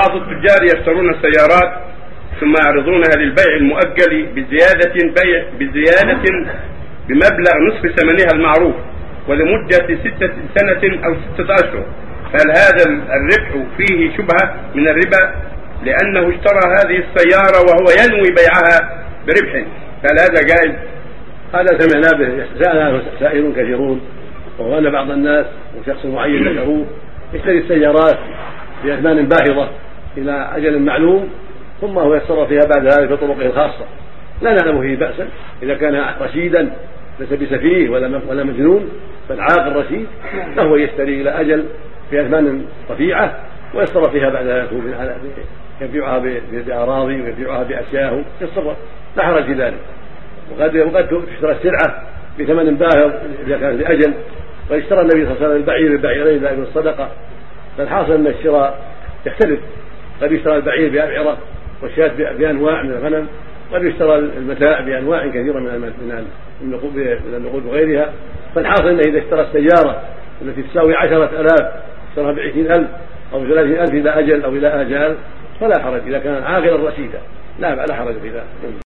بعض التجار يشترون السيارات ثم يعرضونها للبيع المؤجل بزيادة بيع بزيادة بمبلغ نصف ثمنها المعروف ولمدة ستة سنة أو ستة أشهر. فهل هذا الربح فيه شبهة من الربا؟ لأنه اشترى هذه السيارة وهو ينوي بيعها بربح. فهل هذا جائز؟ هذا سمعنا به. سأل سائلون كثيرون. وهو أن بعض الناس وشخص معين ذكروه يشتري السيارات بأثمان باهظة. إلى أجل معلوم ثم هو يتصرف فيها بعد ذلك بطرقه الخاصة. لا نعلم فيه بأسا إذا كان رشيدا ليس بسفيه ولا ولا مجنون بل عاقل رشيد فهو يشتري إلى أجل في أثمان رفيعة ويتصرف فيها بعد ذلك يبيعها بأراضي ويبيعها بأشياء يتصرف. لا حرج في ذلك. وقد وقد تشترى السلعة بثمن باهظ إذا كانت لأجل وقد اشترى النبي صلى الله عليه وسلم البعير البعيرين ذلك الصدقة. فالحاصل أن الشراء يختلف. قد يشترى البعير بأبعرة والشاة بأنواع من الغنم قد يشترى المتاع بأنواع كثيرة من من النقود وغيرها. فالحاصل أنه إذا اشترى السيارة التي تساوي عشرة آلاف اشتراها بعشرين ألف أو بثلاثين ألف إلى أجل أو إلى آجال فلا حرج. إذا كان عاقلا رشيدا لا لا حرج في ذلك.